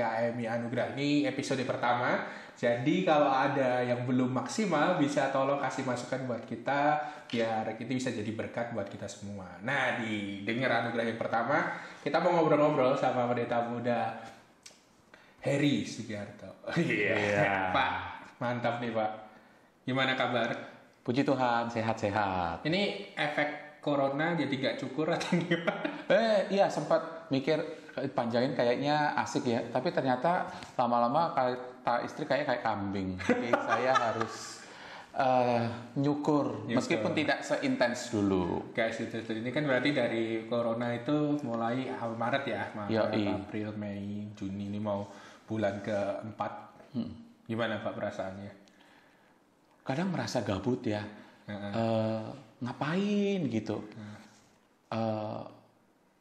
GKMI Anugerah ini episode pertama. Jadi kalau ada yang belum maksimal bisa tolong kasih masukan buat kita biar itu bisa jadi berkat buat kita semua. Nah di Dengar Anugerah yang pertama kita mau ngobrol-ngobrol sama pendeta muda Heri Sugiarto. Iya, Iya. Pak, mantap nih Pak. Gimana kabar? Puji Tuhan, sehat-sehat. Ini efek corona jadi gak cukur atau gimana? Eh, iya sempat mikir panjangin kayaknya asik ya, tapi ternyata lama-lama kata istri kayak kayak kambing. Jadi saya harus eh, nyukur, Nyukur. meskipun tidak seintens dulu. Guys, itu, itu. ini kan berarti dari corona itu mulai awal Maret ya, Maret, Yoi. April, Mei, Juni ini mau bulan keempat. Gimana Pak perasaannya? Kadang merasa gabut ya, Heeh. Eh, ngapain gitu. Eh,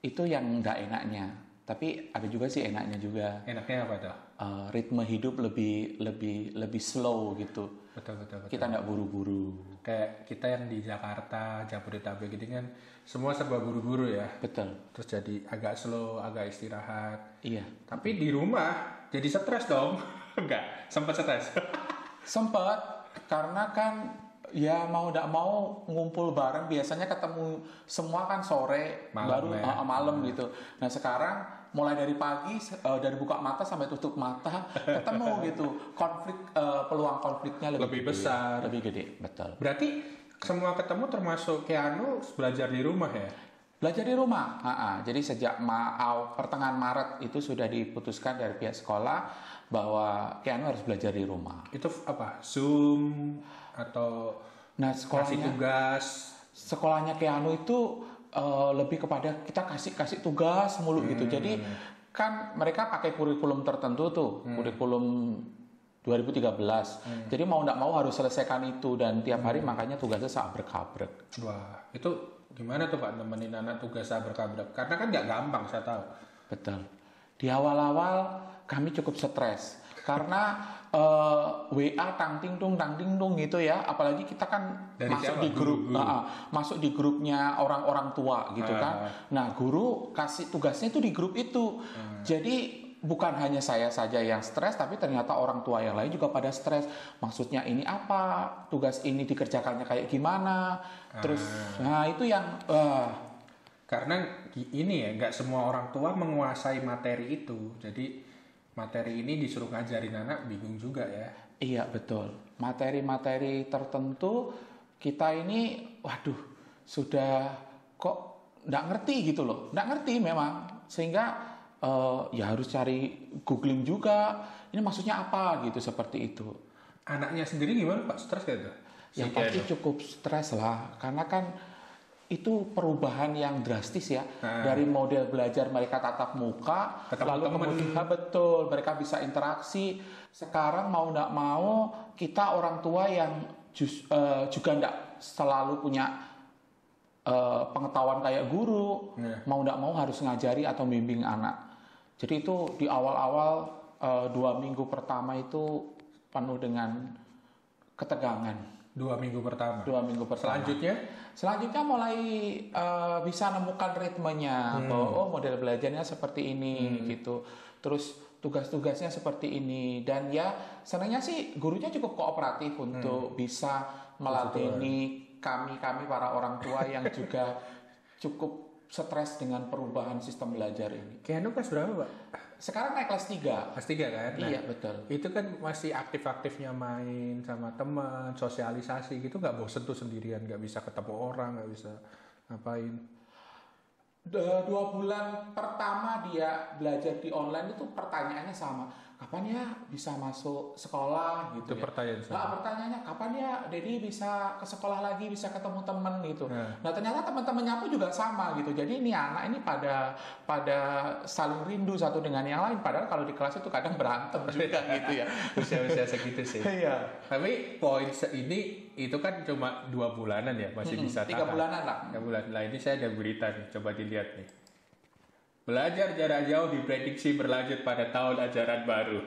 itu yang nggak enaknya. Tapi ada juga sih enaknya juga. Enaknya apa tuh? Eh, ritme hidup lebih lebih lebih slow gitu. Betul betul betul. Kita nggak buru-buru. Kayak kita yang di Jakarta, Jabodetabek gitu kan semua serba buru-buru ya. Betul. Terus jadi agak slow, agak istirahat. Iya. Tapi di rumah jadi stres dong. Enggak, sempat stres. Sempat karena kan ya mau tidak mau ngumpul bareng biasanya ketemu semua kan sore Malam baru ya. uh, malam gitu. Nah sekarang mulai dari pagi uh, dari buka mata sampai tutup mata ketemu gitu konflik uh, peluang konfliknya lebih, Lebih gede. besar. lebih gede betul. Berarti semua ketemu termasuk Keanu belajar di rumah ya? Belajar di rumah, Ha-ha. jadi sejak ma pertengahan Maret itu sudah diputuskan dari pihak sekolah bahwa Keanu harus belajar di rumah. Itu apa? Zoom atau Nah kasih sekolahnya tugas? sekolahnya Keanu itu eh, lebih kepada kita kasih kasih tugas mulu gitu. Hmm. Jadi kan mereka pakai kurikulum tertentu tuh, Hmm. kurikulum 2013. Jadi mau nggak mau harus selesaikan itu dan tiap Hmm. hari makanya tugasnya sabrek-kabrek. Wah, itu gimana tuh Pak nemenin anak tugas berkabrak? Karena kan nggak gampang saya tahu. Betul. Di awal-awal kami cukup stres karena eh, WA tang ting tung tang ting tung gitu ya. Apalagi kita kan Dari masuk siapa? di grup, Guru-guru? ah, ah, masuk di grupnya orang-orang tua gitu Ah. kan. Nah guru kasih tugasnya itu di grup itu. Hmm. Jadi bukan hanya saya saja yang stres, tapi ternyata orang tua yang lain juga pada stres. Maksudnya ini apa? Tugas ini dikerjakannya kayak gimana? Terus, Ah. nah itu yang eh, Karena ini ya, nggak semua orang tua menguasai materi itu. Jadi materi ini disuruh ngajarin anak bingung juga ya. Iya betul. Materi-materi tertentu kita ini, waduh, sudah kok nggak ngerti gitu loh, nggak ngerti memang, sehingga eh, ya harus cari googling juga. Ini maksudnya apa gitu seperti itu. Anaknya sendiri gimana Pak? Stres gak? Si Yang pasti cukup stres lah, karena kan itu perubahan yang drastis ya Nah. dari model belajar mereka tatap muka Ketemu lalu temen. kemudian betul mereka bisa interaksi sekarang mau nggak mau kita orang tua yang jus- eh, juga nggak selalu punya eh, pengetahuan kayak guru Iya. mau nggak mau harus ngajari atau bimbing anak jadi itu di awal-awal eh, dua minggu pertama itu penuh dengan ketegangan Dua minggu pertama. dua minggu pertama Selanjutnya? Selanjutnya mulai eh, bisa nemukan ritmenya bahwa oh model belajarnya seperti ini gitu. Terus tugas-tugasnya seperti ini dan ya senangnya sih gurunya cukup kooperatif untuk bisa melatih kami-kami para orang tua yang juga cukup stres dengan perubahan sistem belajar ini. Keanu kelas berapa Pak? Sekarang naik kelas 3. Kelas tiga kan? Nah, Iya, betul. Itu kan masih aktif-aktifnya main sama teman, sosialisasi gitu nggak bosen tuh sendirian, nggak bisa ketemu orang, nggak bisa ngapain. Dua bulan pertama dia belajar di online itu pertanyaannya sama kapan ya bisa masuk sekolah gitu Itu ya. pertanyaan saya. Nah, pertanyaannya kapan ya Dedi bisa ke sekolah lagi bisa ketemu temen gitu Nah. nah ternyata teman-temannya pun juga sama gitu jadi ini anak ini pada pada saling rindu satu dengan yang lain padahal kalau di kelas itu kadang berantem juga gitu ya Usia-usia segitu sih. iya Tapi poin ini itu kan cuma dua bulanan ya, masih Mm-mm, bisa tiga tahan. bulanan lah Tiga bulan. Lah ini saya ada berita nih, coba dilihat nih. Belajar jarak jauh diprediksi berlanjut pada tahun ajaran baru.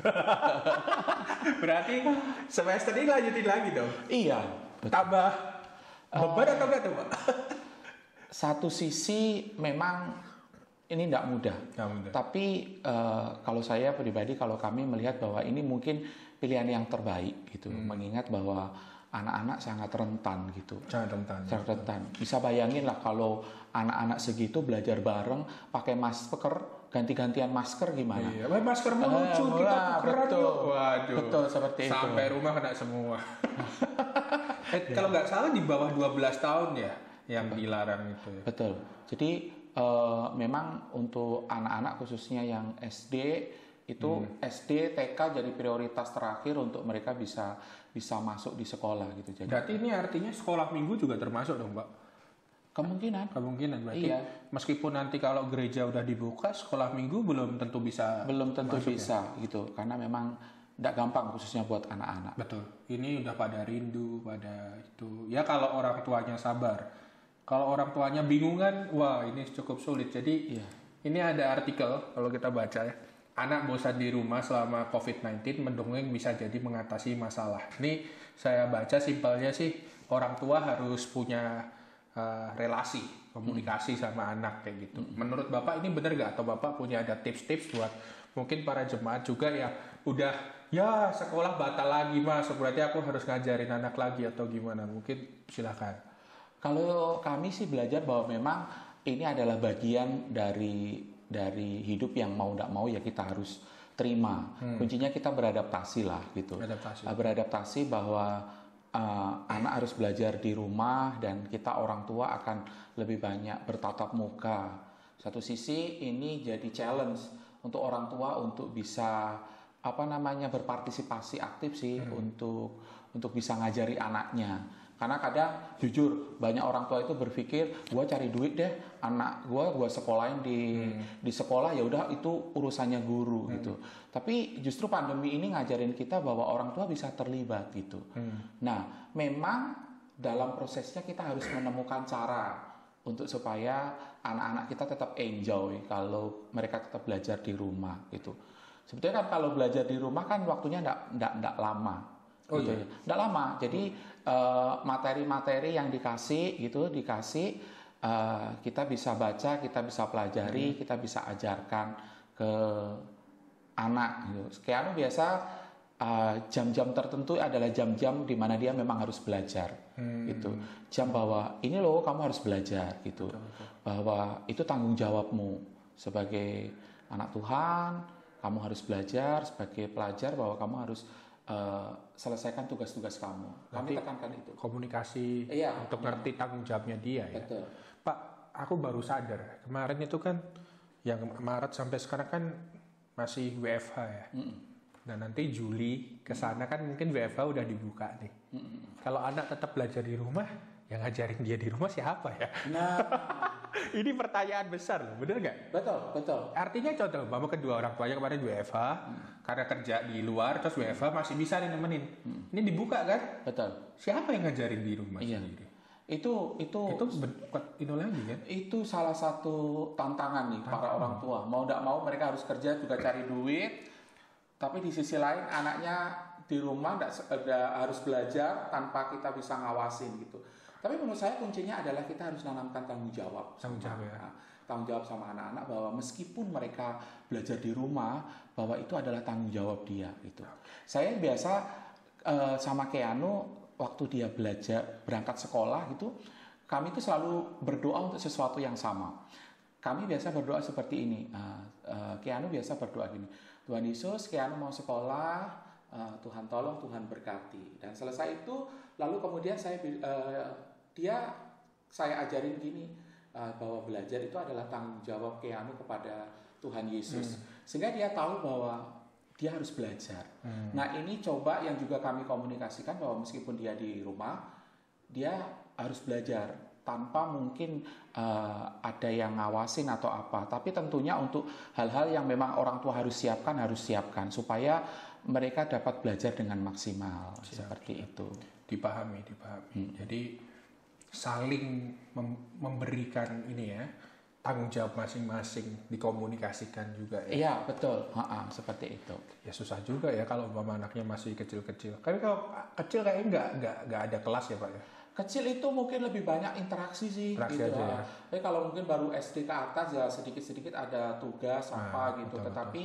Berarti semester ini lanjutin lagi dong. iya betul. Tambah beban atau enggak tuh, Pak? satu sisi memang ini tidak mudah. Mudah. Tapi eh, kalau saya pribadi, kalau kami melihat bahwa ini mungkin pilihan yang terbaik gitu, mengingat bahwa anak-anak sangat rentan gitu, Jangan rentan. sangat rentan. Bisa bayangin lah kalau anak-anak segitu belajar bareng, pakai masker, ganti-gantian masker gimana? Iya, Wah, maskermu Eh, lucu, kita tukeran betul. yuk. Waduh. Betul, seperti itu. Sampai rumah kena semua. eh, kalau nggak salah di bawah 12 tahun ya yang dilarang itu ya. Betul. Jadi eh, memang untuk anak-anak khususnya yang SD itu SD, TK jadi prioritas terakhir untuk mereka bisa bisa masuk di sekolah gitu. Jadi Berarti ini artinya sekolah minggu juga termasuk dong, Pak? kemungkinan Kemungkinan berarti Iya. meskipun nanti kalau gereja udah dibuka, sekolah minggu belum tentu bisa. belum tentu bisa gitu karena memang tidak gampang khususnya buat anak-anak. Betul. Ini udah pada rindu, pada itu. Ya kalau orang tuanya sabar. Kalau orang tuanya bingungan, wah ini cukup sulit. Jadi Iya. ini ada artikel kalau kita baca ya. Anak bosan di rumah selama COVID-19 mendongeng bisa jadi mengatasi masalah. Ini saya baca simpelnya sih orang tua harus punya uh, relasi, komunikasi sama anak kayak gitu. Menurut Bapak ini benar gak? Atau Bapak punya ada tips-tips buat mungkin para jemaat juga yang udah ya sekolah batal lagi mas, berarti aku harus ngajarin anak lagi atau gimana? Mungkin silakan. Kalau kami sih belajar bahwa memang ini adalah bagian dari dari hidup yang mau tidak mau ya kita harus terima. Kuncinya kita beradaptasi lah gitu. Adaptasi. Uh, beradaptasi bahwa uh, anak harus belajar di rumah dan kita orang tua akan lebih banyak bertatap muka. Satu sisi ini jadi challenge untuk orang tua untuk bisa apa namanya berpartisipasi aktif sih untuk untuk bisa ngajari anaknya. Karena kadang jujur banyak orang tua itu berpikir gua cari duit deh anak gua gua sekolahin di di sekolah ya udah itu urusannya guru gitu. Tapi justru pandemi ini ngajarin kita bahwa orang tua bisa terlibat gitu. Nah, memang dalam prosesnya kita harus menemukan cara untuk supaya anak-anak kita tetap enjoy kalau mereka tetap belajar di rumah gitu. Sebetulnya kan kalau belajar di rumah kan waktunya enggak, enggak lama. Oh gitu iya? ya. Enggak lama. Jadi eh, materi-materi yang dikasih gitu dikasih eh, kita bisa baca, kita bisa pelajari, kita bisa ajarkan ke anak gitu. Kayak anu biasa uh, jam-jam tertentu adalah jam-jam di mana dia memang harus belajar gitu. Jam bahwa ini loh kamu harus belajar gitu. Bahwa itu tanggung jawabmu sebagai anak Tuhan, kamu harus belajar sebagai pelajar bahwa kamu harus uh, selesaikan tugas-tugas kamu. Kami tekankan itu. Komunikasi Iya. untuk ngerti tanggung jawabnya dia ya. Betul. Pak, aku baru sadar kemarin itu kan yang Maret sampai sekarang kan masih WFH ya. Dan nanti Juli ke sana kan mungkin WFH udah dibuka nih. Kalau anak tetap belajar di rumah, yang ngajarin dia di rumah siapa ya? Nah, Ini pertanyaan besar loh, bener nggak? betul, betul. Artinya contoh, mama kedua orang tuanya kemarin WFH, karena kerja di luar, terus WFH masih bisa nih nemenin. Ini dibuka kan? Betul. Siapa yang ngajarin di rumah Iya. sendiri? Itu itu Itu itu lagi kan? itu salah satu tantangan nih para orang tua mau tidak mau mereka harus kerja juga cari duit tapi di sisi lain anaknya di rumah nggak harus belajar tanpa kita bisa ngawasin gitu tapi menurut saya kuncinya adalah kita harus nanamkan tanggung jawab. Tanggung jawab, ya. Nah, tanggung jawab sama anak-anak bahwa meskipun mereka belajar di rumah bahwa itu adalah tanggung jawab dia gitu. Saya biasa eh, sama Keanu waktu dia belajar berangkat sekolah gitu kami itu selalu berdoa untuk sesuatu yang sama. Kami biasa berdoa seperti ini uh, uh, Keanu biasa berdoa gini Tuhan Yesus Keanu mau sekolah uh, Tuhan tolong Tuhan berkati. Dan selesai itu lalu kemudian saya uh, dia saya ajarin gini uh, bahwa belajar itu adalah tanggung jawab Keanu kepada Tuhan Yesus sehingga dia tahu bahwa dia harus belajar. Nah ini coba yang juga kami komunikasikan bahwa meskipun dia di rumah, dia harus belajar tanpa mungkin eh, ada yang ngawasin atau apa. Tapi tentunya untuk hal-hal yang memang orang tua harus siapkan harus siapkan supaya mereka dapat belajar dengan maksimal seperti itu. Dipahami, dipahami. Jadi saling mem- memberikan ini ya tanggung jawab masing-masing dikomunikasikan juga ya. Iya betul, Ha-ha, seperti itu. Ya susah juga ya kalau umpama anaknya masih kecil-kecil. Tapi kalau kecil kayaknya nggak nggak nggak ada kelas ya pak ya. kecil itu mungkin lebih banyak interaksi sih Interaksi gitu aja ya. ya. Tapi kalau mungkin baru SD ke atas ya sedikit-sedikit ada tugas Ah, apa gitu. betul, Tetapi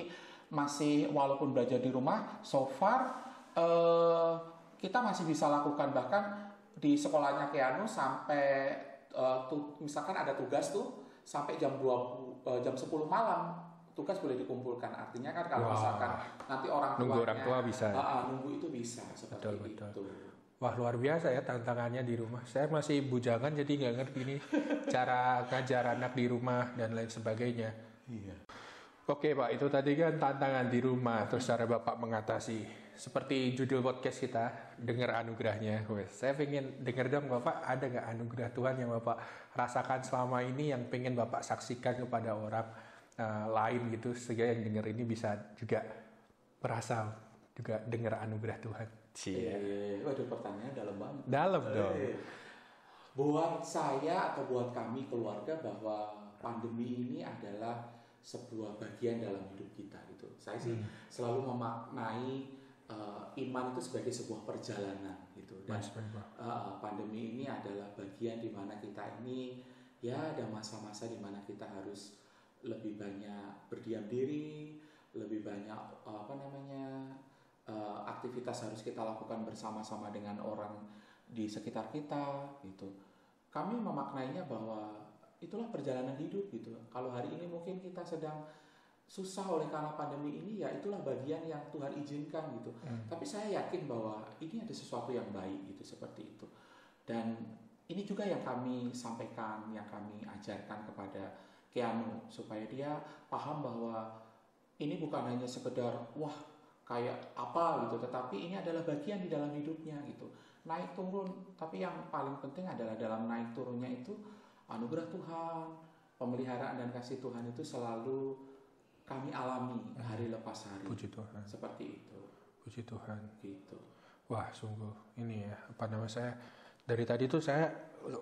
masih walaupun belajar di rumah, so far eh, kita masih bisa lakukan bahkan di sekolahnya Keanu sampai eh, tu- misalkan ada tugas tuh sampai jam 20 eh, jam 10 malam tugas boleh dikumpulkan. Artinya kan kalau Wah. misalkan nanti orang Nunggu tuanya orang tua bisa. Ah, ah, nunggu itu bisa seperti Betul, betul. itu. Wah luar biasa ya tantangannya di rumah. Saya masih bujangan jadi nggak ngerti nih cara ngajar anak di rumah dan lain sebagainya. Iya. Oke Pak, itu tadi kan tantangan di rumah, terus cara Bapak mengatasi. Seperti judul podcast kita, dengar anugerahnya. Wes, saya pengen dengar dong Bapak, ada nggak anugerah Tuhan yang Bapak rasakan selama ini yang pengen Bapak saksikan kepada orang eh, lain gitu, sehingga yang dengar ini bisa juga merasa juga dengar anugerah Tuhan. Cie. Eh, waduh pertanyaan dalam banget. Dalam dong. Eh, Buat saya atau buat kami keluarga bahwa pandemi ini adalah sebuah bagian dalam hidup kita gitu. Saya sih selalu memaknai eh, iman itu sebagai sebuah perjalanan gitu. Dan eh, pandemi ini adalah bagian di mana kita ini ya ada masa-masa di mana kita harus lebih banyak berdiam diri, lebih banyak eh, apa namanya eh, aktivitas harus kita lakukan bersama-sama dengan orang di sekitar kita gitu. Kami memaknainya bahwa itulah perjalanan hidup gitu. Kalau hari ini mungkin kita sedang susah oleh karena pandemi ini ya itulah bagian yang Tuhan izinkan gitu. Hmm. Tapi saya yakin bahwa ini ada sesuatu yang baik gitu seperti itu. Dan ini juga yang kami sampaikan, yang kami ajarkan kepada Keanu supaya dia paham bahwa ini bukan hanya sekedar wah kayak apa gitu, tetapi ini adalah bagian di dalam hidupnya gitu. Naik turun, tapi yang paling penting adalah dalam naik turunnya itu anugerah Tuhan, pemeliharaan dan kasih Tuhan itu selalu kami alami hari lepas hari. Puji Tuhan, Seperti itu, puji Tuhan. gitu. Wah, sungguh ini ya, apa nama saya? Dari tadi tuh saya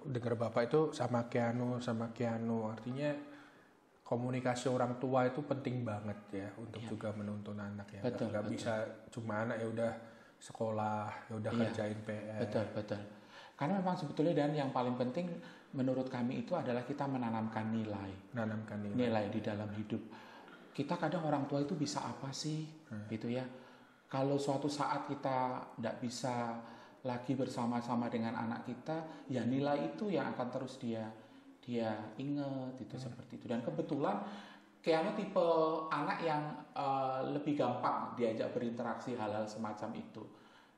dengar Bapak itu sama Keanu, sama Keanu. Artinya komunikasi orang tua itu penting banget ya untuk Iya. juga menuntun anak ya. Betul, betul. bisa cuma anak ya udah sekolah, ya udah Iya. kerjain PR. Betul, betul. Karena memang sebetulnya dan yang paling penting menurut kami itu adalah kita menanamkan nilai, Nanamkan ini. nilai di dalam hidup. Kita kadang orang tua itu bisa apa sih, gitu ya. Kalau suatu saat kita tidak bisa lagi bersama-sama dengan anak kita, ya nilai itu yang akan terus dia dia ingat itu seperti itu. Dan kebetulan Keanu tipe anak yang eh, lebih gampang diajak berinteraksi hal-hal semacam itu.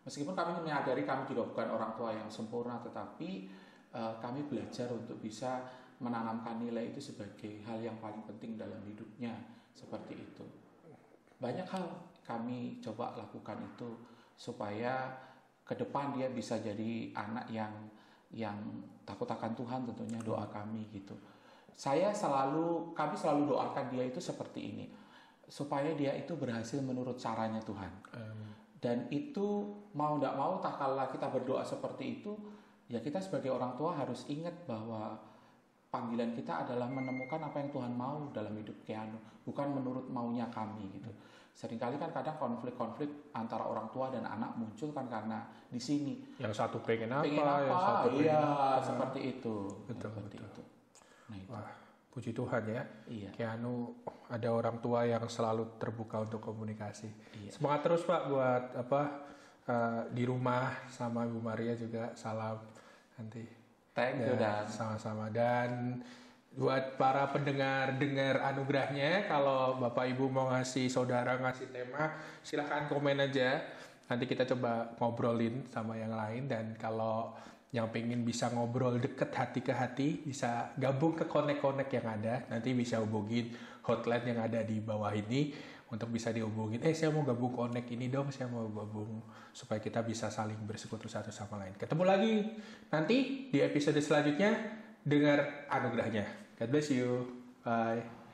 Meskipun kami menyadari kami juga bukan orang tua yang sempurna, tetapi eh, kami belajar untuk bisa menanamkan nilai itu sebagai hal yang paling penting dalam hidupnya, seperti itu. Banyak hal kami coba lakukan itu supaya ke depan dia bisa jadi anak yang yang takut akan Tuhan tentunya doa kami gitu. Saya selalu kami selalu doakan dia itu seperti ini supaya dia itu berhasil menurut caranya Tuhan. Em, Dan itu mau tidak mau tak kala kita berdoa seperti itu, ya kita sebagai orang tua harus ingat bahwa panggilan kita adalah menemukan apa yang Tuhan mau dalam hidup Keanu, bukan menurut maunya kami gitu. Seringkali kan kadang konflik-konflik antara orang tua dan anak muncul kan karena di sini yang satu pengen apa, pengen apa, yang satu pengen iya apa. seperti itu, Betul, seperti betul. itu. Nah itu, Wah, puji Tuhan ya. iya. Keanu ada orang tua yang selalu terbuka untuk komunikasi. Iya. Semangat terus Pak buat apa eh, di rumah sama Ibu Maria juga salam nanti. Thank you Ya, dan sama-sama dan buat para pendengar dengar anugerahnya kalau Bapak Ibu mau ngasih saudara ngasih tema silahkan komen aja nanti kita coba ngobrolin sama yang lain dan kalau yang pengen bisa ngobrol deket hati ke hati bisa gabung ke konek-konek yang ada nanti bisa hubungin hotline yang ada di bawah ini untuk bisa dihubungin. Eh saya mau gabung konek ini dong saya mau gabung supaya kita bisa saling bersekutu satu sama lain. Ketemu lagi nanti di episode selanjutnya. Dengar anugerahnya. God bless you. Bye